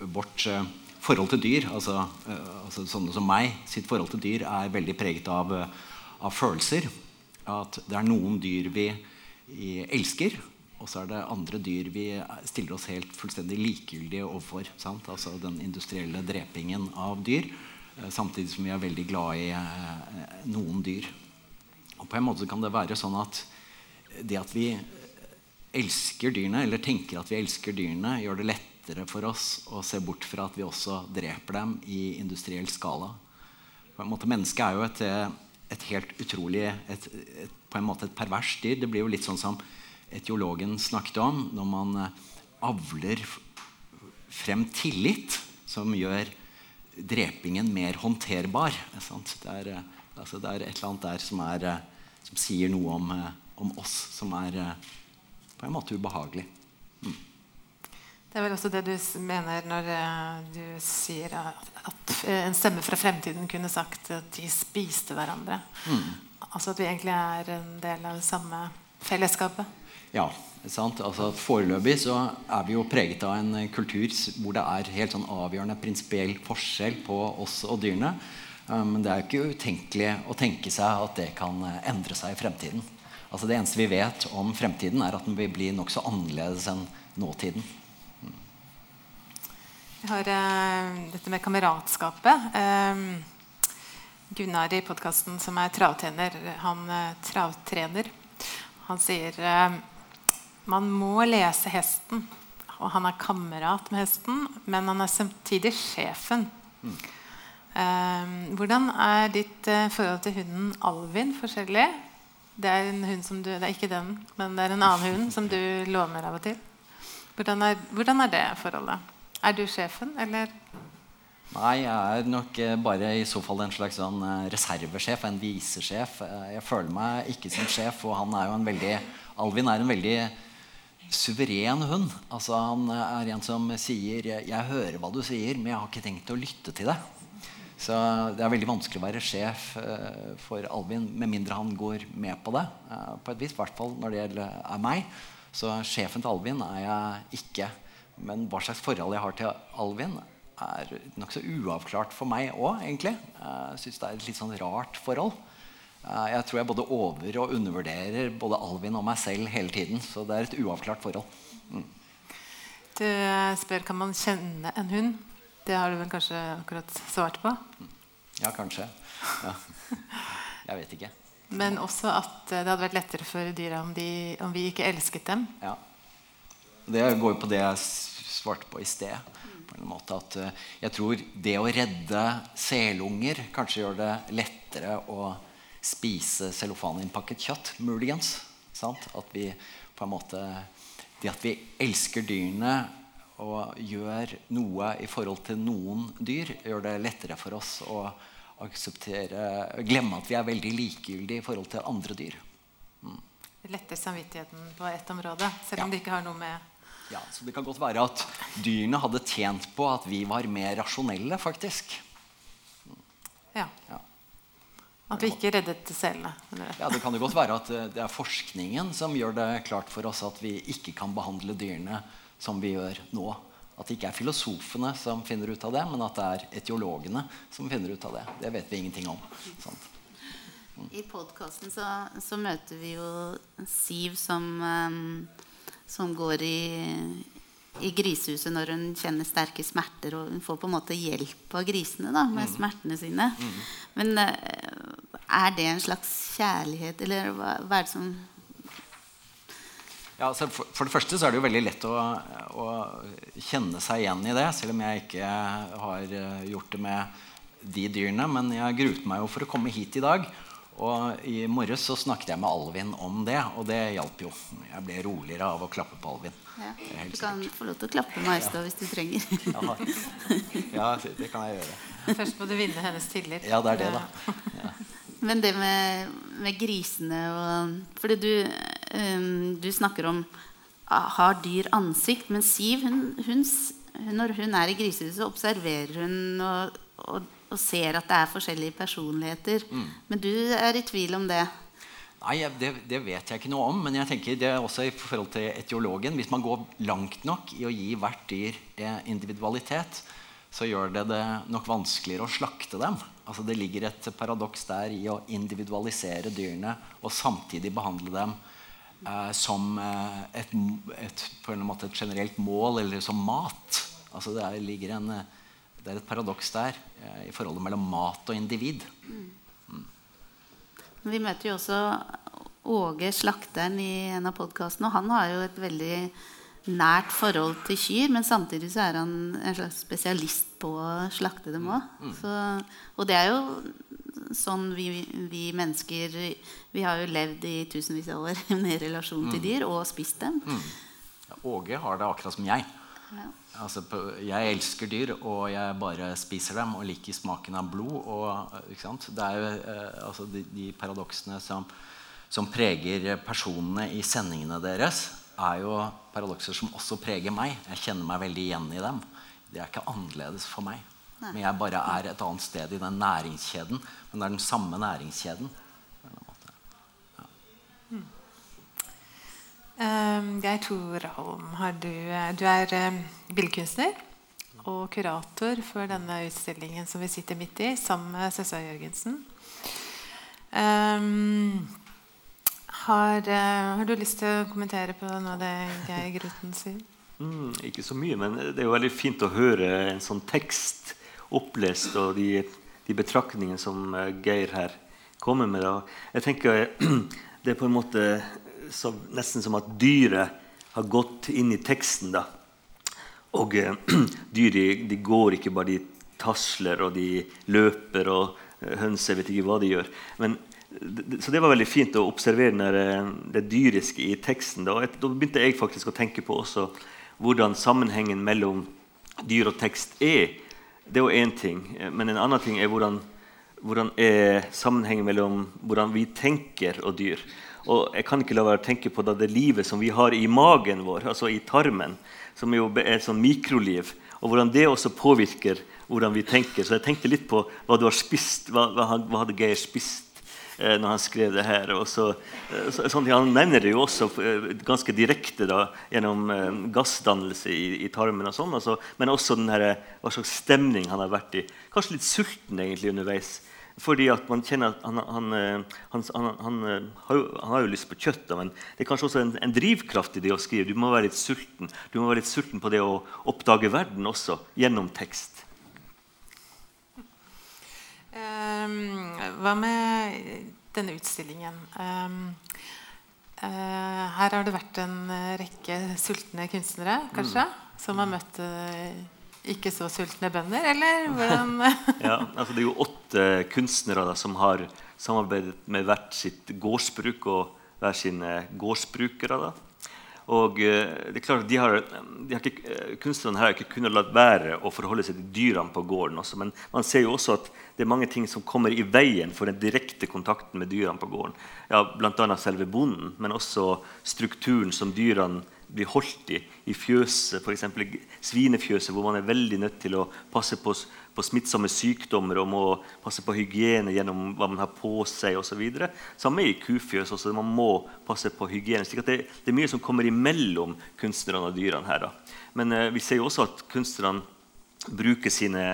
vårt uh, forhold til dyr, altså, uh, altså, sånne som meg, sitt forhold til dyr er veldig preget av, av følelser. At det er noen dyr vi elsker, og så er det andre dyr vi stiller oss helt fullstendig likegyldige overfor. Sant? Altså den industrielle drepingen av dyr, samtidig som vi er veldig glad i noen dyr. Og på en måte kan det være sånn at det at vi elsker dyrene, eller tenker at vi elsker dyrene, gjør det lettere for oss å se bort fra at vi også dreper dem i industriell skala. På en måte, Mennesket er jo et, et helt utrolig et, et, På en måte et pervers dyr. Det blir jo litt sånn som etiologen snakket om, når man eh, avler frem tillit som gjør drepingen mer håndterbar. Det er, eh, altså det er, et eller annet der som, er, eh, som sier noe om, om, oss som er på en måte ubehagelig. Det er vel også det du mener når du sier at en stemme fra fremtiden kunne sagt at de spiste hverandre. Mm. Altså at vi egentlig er en del av det samme fellesskapet. Ja. sant? Altså, foreløpig så er vi jo preget av en kultur hvor det er helt sånn avgjørende prinsipiell forskjell på oss og dyrene. Men det er jo ikke utenkelig å tenke seg at det kan endre seg i fremtiden. Altså Det eneste vi vet om fremtiden, er at den vil bli nokså annerledes enn nåtiden. Vi har uh, dette med kameratskapet. Uh, Gunnar i podkasten, som er travtrener, han uh, travtrener, han sier man må lese hesten. Og han er kamerat med hesten, men han er samtidig sjefen. Mm. hvordan er ditt forhold til hunden Alvin forskjellig? Det er en hund som du, det er ikke den, men det er en annen hund som du låner av og til. Hvordan er, hvordan er det forholdet? Er du sjefen, eller? Nei, jeg er nok eh, bare i så fall en slags sånn eh, reservesjef, en visesjef. Eh, jeg føler meg ikke som sjef, og han er jo en veldig Alvin er en veldig suveren hund. Altså, han er en som sier 'Jeg hører hva du sier, men jeg har ikke tenkt å lytte til det'. Så det er veldig vanskelig å være sjef for Alvin med mindre han går med på det. på et vis, I hvert fall når det gjelder meg. Så sjefen til Alvin er jeg ikke. Men hva slags forhold jeg har til Alvin, er nokså uavklart for meg òg, egentlig. Jeg syns det er et litt sånn rart forhold. Jeg tror jeg både over- og undervurderer både Alvin og meg selv hele tiden. Så det er et uavklart forhold. Mm. Du spør kan man kjenne en hund. Det har du vel kanskje akkurat svart på? Ja, kanskje. Ja. Jeg vet ikke. Men også at det hadde vært lettere for dyra om, om vi ikke elsket dem. Ja. Det går jo på det jeg svarte på i sted. På en måte at uh, Jeg tror det å redde selunger kanskje gjør det lettere å spise cellofaninnpakket kjøtt. Muligens. Sant? At vi på en måte Det at vi elsker dyrene og gjør noe i forhold til noen dyr, gjør det lettere for oss å glemme at vi er veldig likegyldige i forhold til andre dyr. Mm. Det letter samvittigheten på ett område, selv om ja. det ikke har noe med ja, så Det kan godt være at dyrene hadde tjent på at vi var mer rasjonelle, faktisk. Ja. ja. At vi ikke reddet selene? Ja, Det kan jo godt være at eh, det er forskningen som gjør det klart for oss at vi ikke kan behandle dyrene som vi gjør nå. At det ikke er filosofene som finner ut av det, men at det er etiologene som finner ut av det. Det vet vi ingenting om. Sant? Mm. I podkasten så, så, møter vi jo Siv som um som går i, i grisehuset når hun kjenner sterke smerter. Og hun får på en måte hjelp av grisene da, med mm. smertene sine. Mm. Men uh, er det en slags kjærlighet, eller hva, hva er det som ja, altså for, for, det første så er det jo veldig lett å, å, kjenne seg igjen i det. Selv om jeg ikke har eh, gjort det med de dyrene. Men jeg gruet meg jo for å komme hit i dag og I morges så snakket jeg med Alvin om det, og det hjalp jo. Jeg ble roligere av å klappe på Alvin. Ja, du kan få lov til å klappe meg ja. hvis du trenger. ja, ja, det kan jeg gjøre. Først må du vinne hennes tillit. Ja, det er det, da. Ja. Men det med, med, grisene og Fordi du, um, du snakker om ah, har dyr ansikt, men Siv, hun, hun, når hun er i grisehuset, observerer hun og, og og ser at det er forskjellige personligheter. Mm. Men du er i tvil om det? Nei, det, det, vet jeg ikke noe om. Men jeg tenker det er også i forhold til etiologen. Hvis man går langt nok i å gi hvert dyr eh, individualitet, så gjør det det nok vanskeligere å slakte dem. Altså Det ligger et paradoks der i å individualisere dyrene og samtidig behandle dem eh, som eh, et, et, på en måte et generelt mål, eller som mat. Altså Det ligger en eh, det er et paradoks der eh, i forholdet mellom mat og individ. Mm. Mm. Vi møter jo også Åge slakteren i en av podkastene. Og han har jo et veldig nært forhold til kyr, men samtidig så er han en slags spesialist på å slakte dem òg. Mm. Og det er jo sånn vi, vi mennesker Vi har jo levd i tusenvis av år med relasjon til Mm. dyr og spist dem. Åge har det akkurat som jeg. Ja. Altså, jeg elsker dyr, og jeg bare spiser dem og liker smaken av blod. Og, sant? Det er jo eh, altså de, de paradoksene som, som preger personene i sendingene deres, er jo paradokser som også preger meg. Jeg kjenner meg veldig igjen i dem. Det er ikke annerledes for meg. Nei. Men jeg bare er et annet sted i den næringskjeden. Men det er den samme næringskjeden. Geir Torholm, har du, eh, du er um, billedkunstner og kurator for denne utstillingen som vi sitter midt i, sammen med Søssa Jørgensen. Um, har, eh, har du lyst til å kommentere på noe av det Geir Groten sier? Mm, ikke så mye, men det er jo veldig fint å høre en sånn tekst opplest, og de, de betraktningene som eh, Geir her kommer med. Da. Jeg tenker Det er på en måte så, nesten som at dyret har gått inn i teksten. da. Og eh, dyr de, går ikke bare, de tasler og de løper, og eh, høns jeg vet ikke hva de gjør. Men, så det var veldig fint å observere når, eh, det dyriske i teksten. Da. Da begynte jeg faktisk å tenke på også hvordan sammenhengen mellom dyr og tekst er. Det er jo én ting. eh, Men en annen ting er hvordan, hvordan er sammenhengen mellom hvordan vi tenker og dyr. Og jeg kan ikke la være å tenke på det livet som vi har i magen vår, altså i tarmen, som jo er et sånn mikroliv, og hvordan det også påvirker hvordan vi tenker. Så jeg tenkte litt på hva du har spist, hva, hva, hva hadde Geir spist eh, når han skrev det her. Og så, eh, så, sånn, han nevner det jo også eh, ganske direkte da, gjennom eh, gassdannelse i, i tarmen, og sånn, altså, men også den her, eh, hva slags stemning han har vært i. Kanskje litt sulten egentlig underveis. Fordi at man kjenner at han, han, eh, han, han, eh, har, jo, han har jo lyst på kjøtt, men det er kanskje også en, en drivkraft i det å skrive. Du må være litt sulten Du må være litt sulten på det å oppdage verden også gjennom tekst. Um, hva med denne utstillingen? Um, uh, her har det vært en rekke sultne kunstnere, kanskje, som har møtt eh, ikke så sultne bønder, eller hvordan Ja, altså Det er jo åtte kunstnere da, som har samarbeidet med hvert sitt gårdsbruk og hver sine gårdsbrukere. da. Og eh, det er klart de har, de har ikke, eh, Kunstnerne her har ikke kunnet latt være å forholde seg til dyrene på gården. også, Men man ser jo også at det er mange ting som kommer i veien for den direkte kontakten med dyrene på gården. Ja, Bl.a. selve bonden, men også strukturen som dyrene blir holdt i. I fjøset, f.eks. svinefjøset, hvor man er veldig nødt til å passe på, på smittsomme sykdommer og må passe på hygiene gjennom hva man har på seg osv. Samme i kufjøs. også, Man må passe på hygiene. slik at det, det er mye som kommer imellom kunstnerne og dyrene her. da. Men eh, vi ser jo også at kunstnerne bruker sine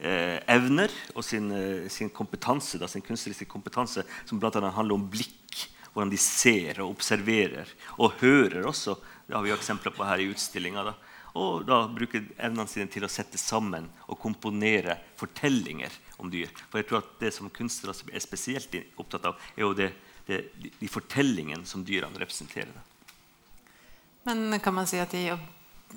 eh, evner og sin, eh, sin kompetanse, da, sin kunstneriske kompetanse, som bl.a. handler om blikk. Hvordan de ser og observerer. Og hører også. Det har vi eksempler på her i utstillinga. Og da bruker evnene sine til å sette sammen og komponere fortellinger om dyr. For jeg tror at Det som kunstnere er spesielt opptatt av, er jo det, det, de, fortellingene som dyrene representerer. Men kan man si at de,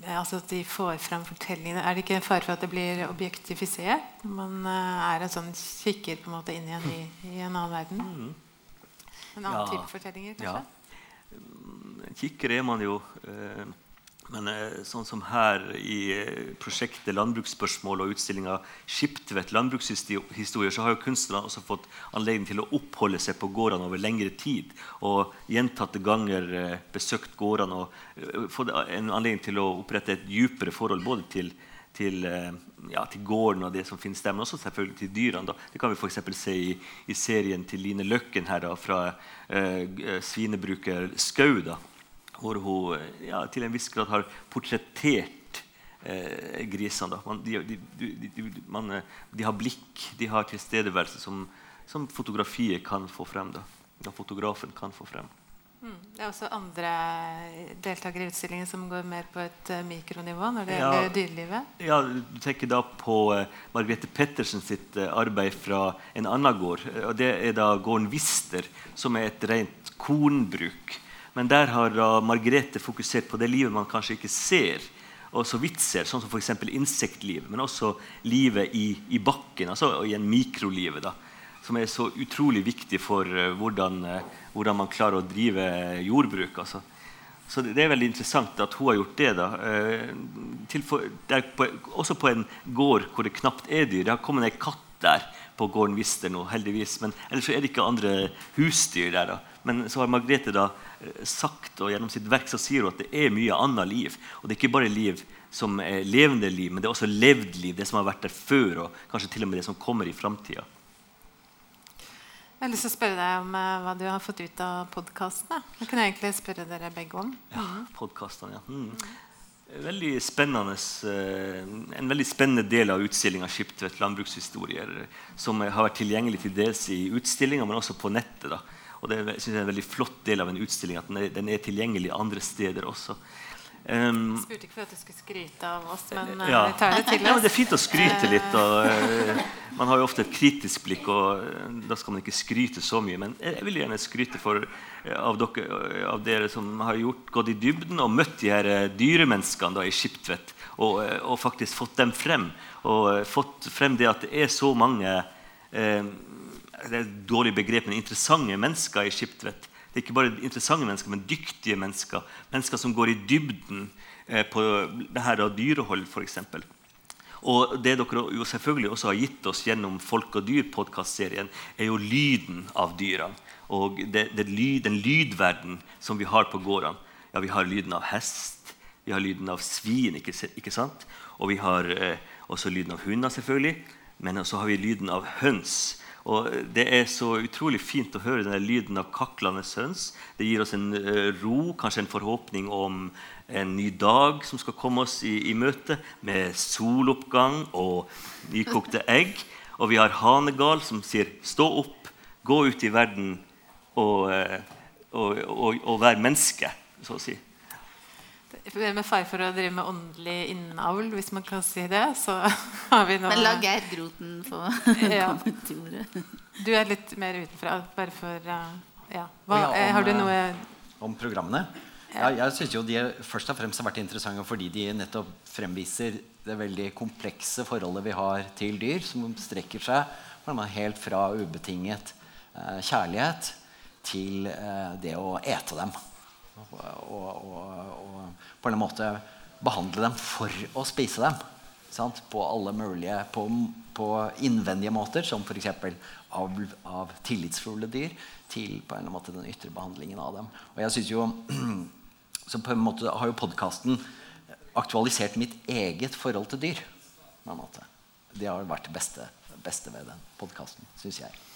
altså at de får frem fortellingene Er det ikke en fare for at det blir objektifisert? Man eh, er en sånn kikker på en måte inn i, i en annen verden? En annen Ja. type fortellinger, kanskje? Ja. Mm, Kikker er man jo. Eh, men eh, sånn som her i eh, prosjektet Landbruksspørsmål og utstillinga Skiptvet landbrukshistorier, så har jo kunstnerne også fått anledning til å oppholde seg på gårdene over lengre tid. Og gjentatte ganger besøkt gårdene og fått en anledning til å opprette et dypere forhold både til til, eh, ja, til gården og det som finnes der, men også selvfølgelig til dyrene. Da. Det kan vi f.eks. se i, i serien til Line Løkken her da, fra eh, svinebruker Skau. Hvor hun eh, ja, til en viss grad har portrettert eh, grisene. De, de, de, eh, de har blikk, de har tilstedeværelse som, som fotografiet kan få frem. Da. Og fotografen kan få frem. Mm. Det er også andre deltakere i utstillingen som går mer på et eh, mikronivå når det Ja. gjelder dyrelivet. Ja, Du tenker da på eh, Margrethe Pettersen sitt eh, arbeid fra en annen gård. Og Det er da gården Vister, som er et rent kornbruk. Men der har da Margrethe fokusert på det livet man kanskje ikke ser, og så vidt ser, sånn som f.eks. insektlivet, men også livet i, i bakken, altså i en mikrolivet. da. Som er så utrolig viktig for eh, hvordan, eh, hvordan man klarer å drive jordbruk. Altså. Så det, er veldig interessant at hun har gjort det. da. Eh, for, på, også på en gård hvor det knapt er dyr. Det har kommet en katt der på gården Vister nå, heldigvis. Men ellers er det ikke andre husdyr der. da. Men så har Margrethe da sagt, og gjennom sitt verk så sier hun at det er mye annet liv. Og det er ikke bare liv som er levende liv, men det er også levd liv. Det som har vært der før, og kanskje til og med det som kommer i framtida. Jeg har lyst til å spørre deg om eh, hva du har fått ut av podkastene. Det kan jeg egentlig spørre dere begge om. Ja, podkastene, ja. Mm. Veldig spennende, uh, en veldig spennende del av utstillinga 'Skiptvet landbrukshistorier', som har vært tilgjengelig til dels i utstillinga, men også på nettet. da. Og det synes jeg er en veldig flott del av en utstilling at den er, den er tilgjengelig andre steder også. Um, jeg spurte ikke for at du skulle skryte av oss, men ja. vi tar det til oss. Ja, det er fint å skryte litt. Og, uh, man har jo ofte et kritisk blikk, og uh, da skal man ikke skryte så mye. Men jeg vil gjerne skryte for, uh, av, dere, av, dere, som har gjort, gått i dybden og møtt de her dyremenneskene da, i Skiptvet, og, og, faktisk fått dem frem. Og fått frem det at det er så mange det er et dårlig begrep, men interessante mennesker i Skiptvet det er ikke bare interessante mennesker, men dyktige mennesker. Mennesker som går i dybden eh, på det her av dyrehold, f.eks. Og det dere jo selvfølgelig også har gitt oss gjennom Folk og dyr-podkastserien, er jo lyden av dyrene. Og det, det lyd, den lydverden som vi har på gårdene. Ja, vi har lyden av hest, vi har lyden av svin, ikke, ikke sant? og vi har eh, også lyden av hunder, selvfølgelig. Men så har vi lyden av høns. Og Det er så utrolig fint å høre denne lyden av kaklende høns. Det gir oss en uh, ro, kanskje en forhåpning om en ny dag som skal komme oss i, i møte, med soloppgang og nykokte egg. Og vi har hanegal som sier 'stå opp, gå ut i verden og, uh, og, og, og vær menneske', så å si. Med fare for å drive med åndelig innavl, hvis man kan si det, så har vi nå Men la Geir Groten få ja. komme til ordet. Du er litt mer utenfra, bare for uh, ja. Hva, ja, om, Har du noe eh, Om programmene? Ja, jeg syns jo de først og fremst har vært interessante fordi de nettopp fremviser det veldig komplekse forholdet vi har til dyr, som strekker seg helt fra ubetinget eh, kjærlighet til eh, det å ete dem og, og, og, på en måte behandle dem for å spise dem. Sant? På alle mulige på, på innvendige måter, som f.eks. Av, av tillitsfulle dyr, til på en måte den ytre behandlingen av dem. Og jeg synes jo, så på en måte har jo podkasten aktualisert mitt eget forhold til dyr. Det har vært det beste, beste ved den podkasten, syns jeg.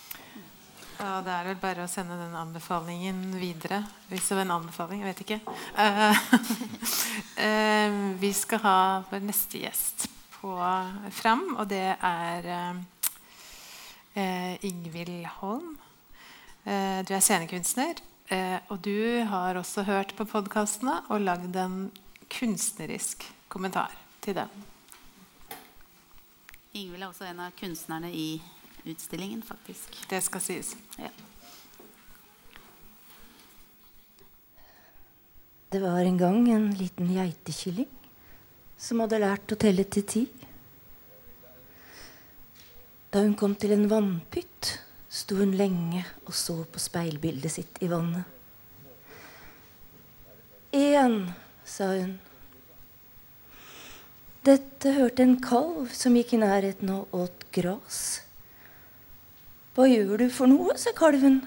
Ja, Det er vel bare å sende den anbefalingen videre. Hvis det var en anbefaling, jeg vet ikke. Uh, vi skal ha vår neste gjest på fram, og det er uh, Ingvild Holm. du er scenekunstner, og du har også hørt på podkastene og lagd en kunstnerisk kommentar til den. Ingvild er også en av kunstnerne i utstillingen, faktisk. Det skal sies. Ja. Det var en gang en liten geitekylling som hadde lært å telle til ti. Da hun kom til en vannpytt, sto hun lenge og så på speilbildet sitt i vannet. Én, sa hun. Dette hørte en kalv som gikk i nærheten og åt gras. Hva gjør du for noe? sa kalven.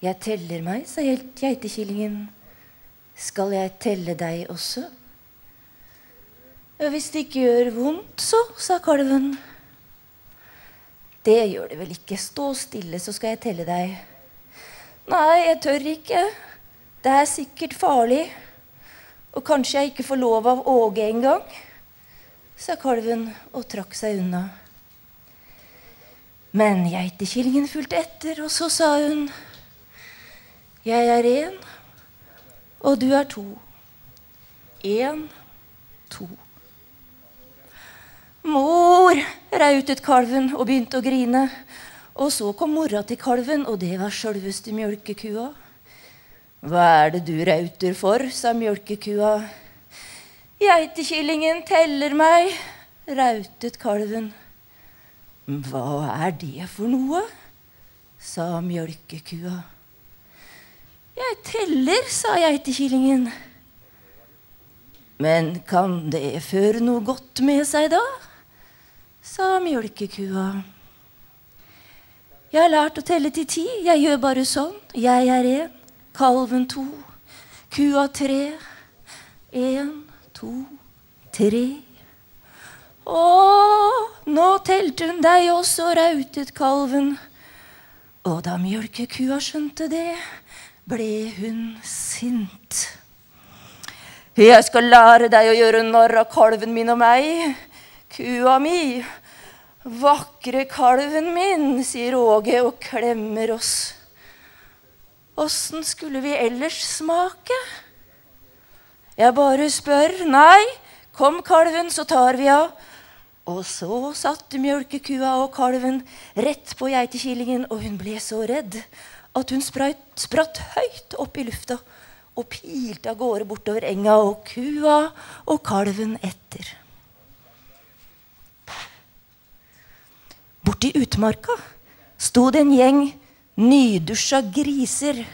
Jeg teller meg, sa geitekillingen. Skal jeg telle deg også? Hvis det ikke gjør vondt, så, sa kalven. Det gjør det vel ikke. Stå stille, så skal jeg telle deg. Nei, jeg tør ikke. Det er sikkert farlig. Og kanskje jeg ikke får lov av Åge engang, sa kalven og trakk seg unna. Men geitekillingen fulgte etter, og så sa hun Jeg er én, og du er to. Én, to. Mor! rautet kalven og begynte å grine. Og så kom mora til kalven, og det var sjølveste mjølkekua. Hva er det du rauter for? sa mjølkekua. Geitekillingen teller meg, rautet kalven. Hva er det for noe? sa mjølkekua. Jeg teller, sa geitekillingen. Men kan det føre noe godt med seg, da? sa mjølkekua. Jeg har lært å telle til ti. Jeg gjør bare sånn. Jeg er én, kalven to, kua tre. Én, to, tre. Å, nå telte hun deg også, rautet kalven. Og da mjølkekua skjønte det, ble hun sint. Jeg skal lære deg å gjøre narr av kalven min og meg, kua mi. Vakre kalven min, sier Åge og klemmer oss. Åssen skulle vi ellers smake? Jeg bare spør. Nei, kom kalven, så tar vi av. Og så satt mjølkekua og kalven rett på geitekillingen, og hun ble så redd at hun spratt, spratt høyt opp i lufta og pilte av gårde bortover enga, og kua og kalven etter. Borti utmarka sto det en gjeng nydusja griser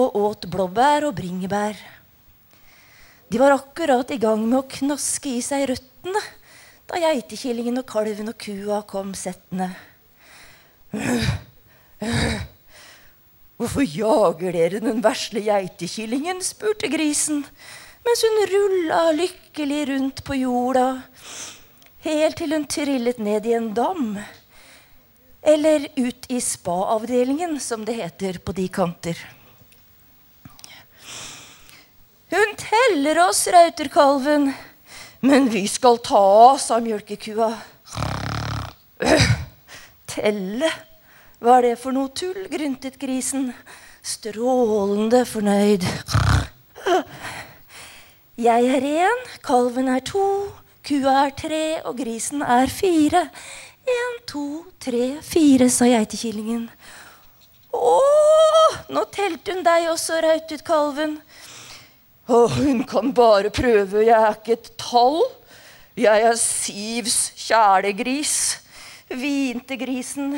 og åt blåbær og bringebær. De var akkurat i gang med å knaske i seg røttene da geitekillingen og kalven og kua kom settende. Hvorfor jager dere den vesle geitekillingen? spurte grisen, mens hun rulla lykkelig rundt på jorda, helt til hun trillet ned i en dam. Eller ut i spa-avdelingen, som det heter på de kanter. Hun teller oss, rauter kalven. Men vi skal ta av, sa mjølkekua. Telle? Hva er det for noe tull? gryntet grisen, strålende fornøyd. Jeg er én, kalven er to, kua er tre, og grisen er fire. En, to, tre, fire, sa geitekillingen. Å, nå telte hun deg også, rautet kalven. Å, hun kan bare prøve, jeg er ikke et tall. Jeg er Sivs kjælegris, hvinte grisen.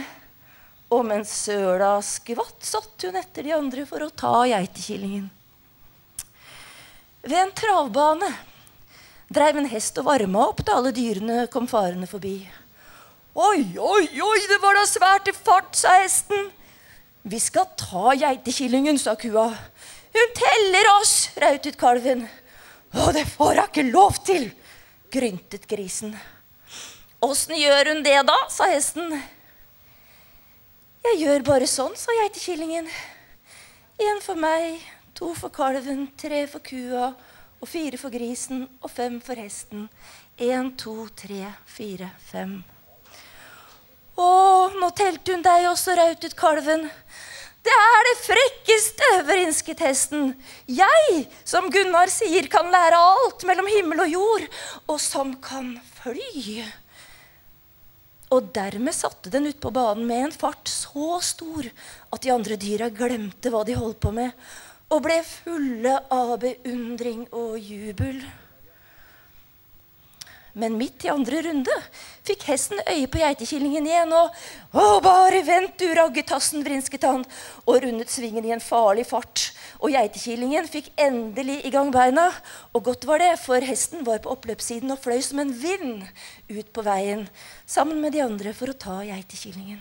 Og mens søla skvatt, satt hun etter de andre for å ta geitekillingen. Ved en travbane dreiv en hest og varma opp da alle dyrene kom farende forbi. Oi, oi, oi, det var da svært i fart, sa hesten. Vi skal ta geitekillingen, sa kua. Hun teller oss, rautet kalven. Å, det får hun ikke lov til, gryntet grisen. Åssen gjør hun det, da? sa hesten. Jeg gjør bare sånn, sa geitekillingen. Én for meg, to for kalven, tre for kua, og fire for grisen og fem for hesten. Én, to, tre, fire, fem. Å, nå telte hun deg også, rautet kalven. Det er det frekkeste, vrinsket hesten. Jeg, som Gunnar sier, kan lære alt mellom himmel og jord, og som kan fly. Og dermed satte den ut på banen med en fart så stor at de andre dyra glemte hva de holdt på med, og ble fulle av beundring og jubel. Men midt i andre runde fikk hesten øye på geitekillingen igjen. Og å, bare vent, du raggetassen, vrinsket han, og rundet svingen i en farlig fart. Og geitekillingen fikk endelig i gang beina. Og godt var det, for hesten var på oppløpssiden og fløy som en vind ut på veien sammen med de andre for å ta geitekillingen.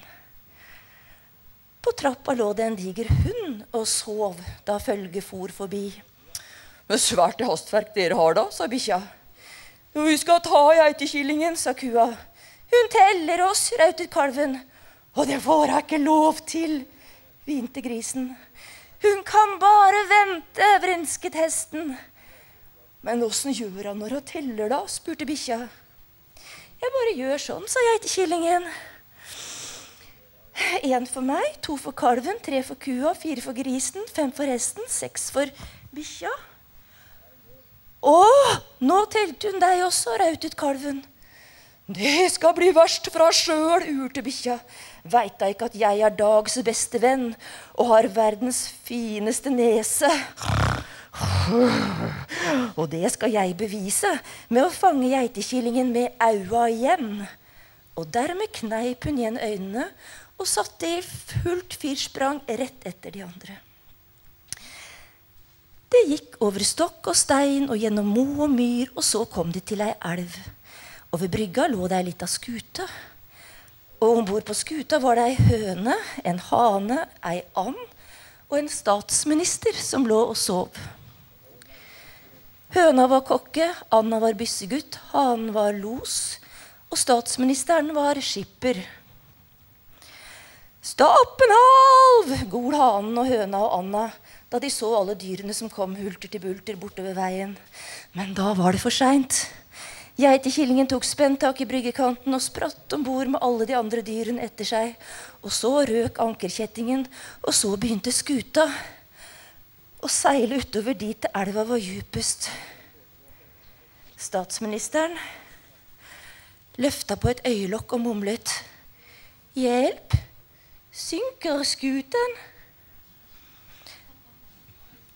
På trappa lå det en diger hund og sov da følget for forbi. Men svært hastverk dere har da, sa bikkja. Vi skal ta geitekillingen, sa kua. Hun teller oss, rautet kalven. Og det får hun ikke lov til, hvinte grisen. Hun kan bare vente, vrinsket hesten. Men åssen gjør han når hun teller, da? spurte bikkja. Jeg bare gjør sånn, sa geitekillingen. Én for meg, to for kalven, tre for kua, fire for grisen, fem for hesten, seks for bikkja. Å, nå telte hun deg også, rautet kalven. Det skal bli verst fra sjøl, urte bikkja. Veit da ikke at jeg er Dags beste venn og har verdens fineste nese. Og det skal jeg bevise med å fange geitekillingen med aua igjen. Og dermed kneip hun igjen øynene og satte i fullt firsprang rett etter de andre. Det gikk over stokk og stein og gjennom mo og myr, og så kom de til ei elv. Og ved brygga lå det ei lita skute. Og om bord på skuta var det ei høne, en hane, ei and og en statsminister som lå og sov. Høna var kokke, Anna var byssegutt, hanen var los, og statsministeren var skipper. Stappenhalv! gol hanen og høna og Anna da de så alle dyrene som kom hulter til bulter bortover veien. Men da var det for seint. Geitekillingen tok spent tak i bryggekanten og spratt om bord med alle de andre dyrene etter seg. Og så røk ankerkjettingen, og så begynte skuta å seile utover dit elva var djupest. Statsministeren løfta på et øyelokk og mumlet. Hjelp! Synker skuten?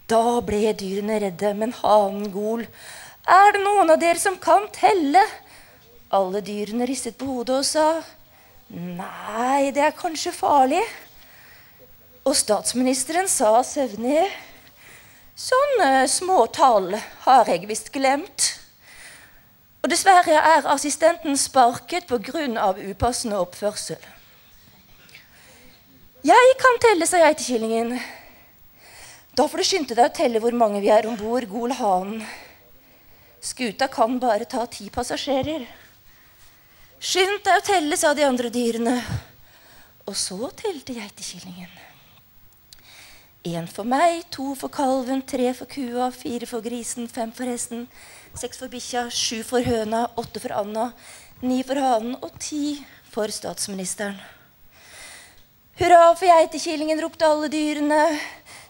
Da ble dyrene redde, men hanen gol. Er det noen av dere som kan telle? Alle dyrene ristet på hodet og sa nei, det er kanskje farlig. Og statsministeren sa søvnig sånne små tall har jeg visst glemt. Og dessverre er assistenten sparket pga. upassende oppførsel. Jeg kan telle, sa geitekillingen. Da får du skynde deg å telle hvor mange vi er om bord, Golhanen. Skuta kan bare ta ti passasjerer. Skynd deg å telle, sa de andre dyrene. Og så telte geitekillingen. Én for meg, to for kalven, tre for kua, fire for grisen, fem for hesten, seks for bikkja, sju for høna, åtte for Anna, ni for hanen og ti for statsministeren. Hurra for geitekillingen, ropte alle dyrene.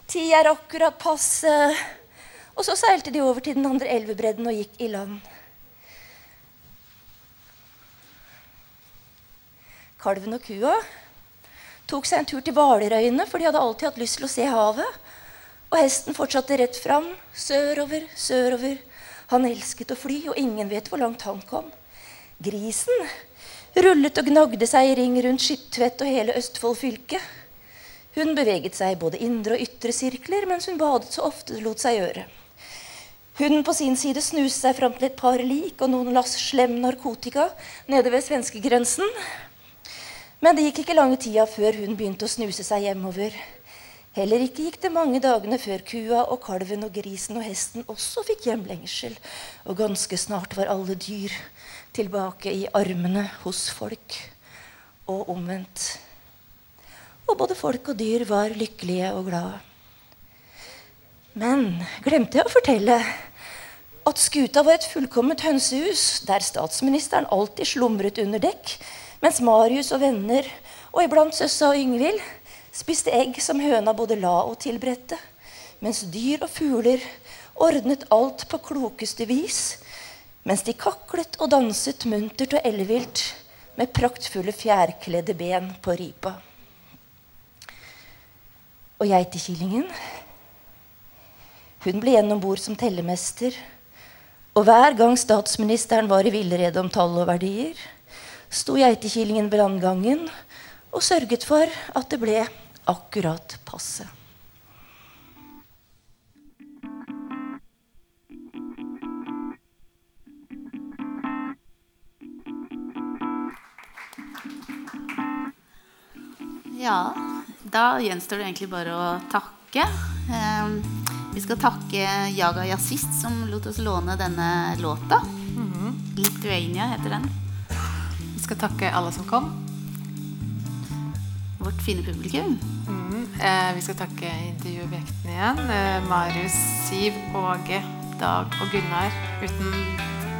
Ti er akkurat passe. Og så seilte de over til den andre elvebredden og gikk i land. Kalven og kua tok seg en tur til Hvalerøyene, for de hadde alltid hatt lyst til å se havet. Og hesten fortsatte rett fram, sørover, sørover. Han elsket å fly, og ingen vet hvor langt han kom. Grisen rullet og gnagde seg i ring rundt Skiptvet og hele Østfold fylke. Hun beveget seg i både indre og ytre sirkler mens hun badet så ofte det lot seg gjøre. Hun på sin side snuste seg fram til et par lik og noen lass slem narkotika nede ved svenskegrensen. Men det gikk ikke lange tida før hun begynte å snuse seg hjemover. Heller ikke gikk det mange dagene før kua og kalven og grisen og hesten også fikk hjemlengsel, og ganske snart var alle dyr tilbake i armene hos folk, og omvendt. Og både folk og dyr var lykkelige og glade. Men glemte jeg å fortelle at skuta var et fullkomment hønsehus der statsministeren alltid slumret under dekk, mens Marius og venner, og iblant Søssa og Yngvild, spiste egg som høna både la og tilberedte, mens dyr og fugler ordnet alt på klokeste vis, mens de kaklet og danset muntert og ellevilt med praktfulle fjærkledde ben på ripa. Og geitekillingen, hun ble igjen bord som tellemester. Og hver gang statsministeren var i villrede om tall og verdier, sto geitekillingen ved landgangen og sørget for at det ble akkurat passe. Ja, da gjenstår det egentlig bare å takke. Ehm, vi skal takke Jaga Jazzist, som lot oss låne denne låta. Mhm. Lithuania heter den. Vi skal takke alle som kom. Vårt fine publikum. Mhm. Eh, vi skal takke intervjuobjektene igjen. Eh, Marius, Siv, Åge, Dag og Gunnar. Uten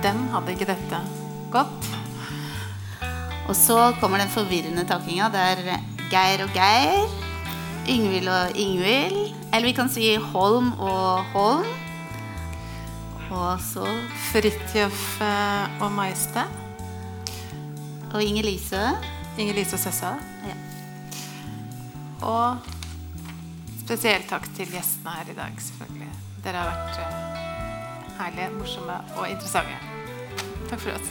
dem hadde ikke dette gått. Og så kommer den forvirrende takkinga. Det er Geir og Geir. Yngvild og Ingvild. Eller vi kan si Holm og Holm. Og så Fridtjof eh, og Majeste. Og Inger-Lise. Inger-Lise og Sessa. Ja. Og spesielt takk til gjestene her i dag, selvfølgelig. Dere har vært eh, herlige, morsomme og interessante. Takk for oss.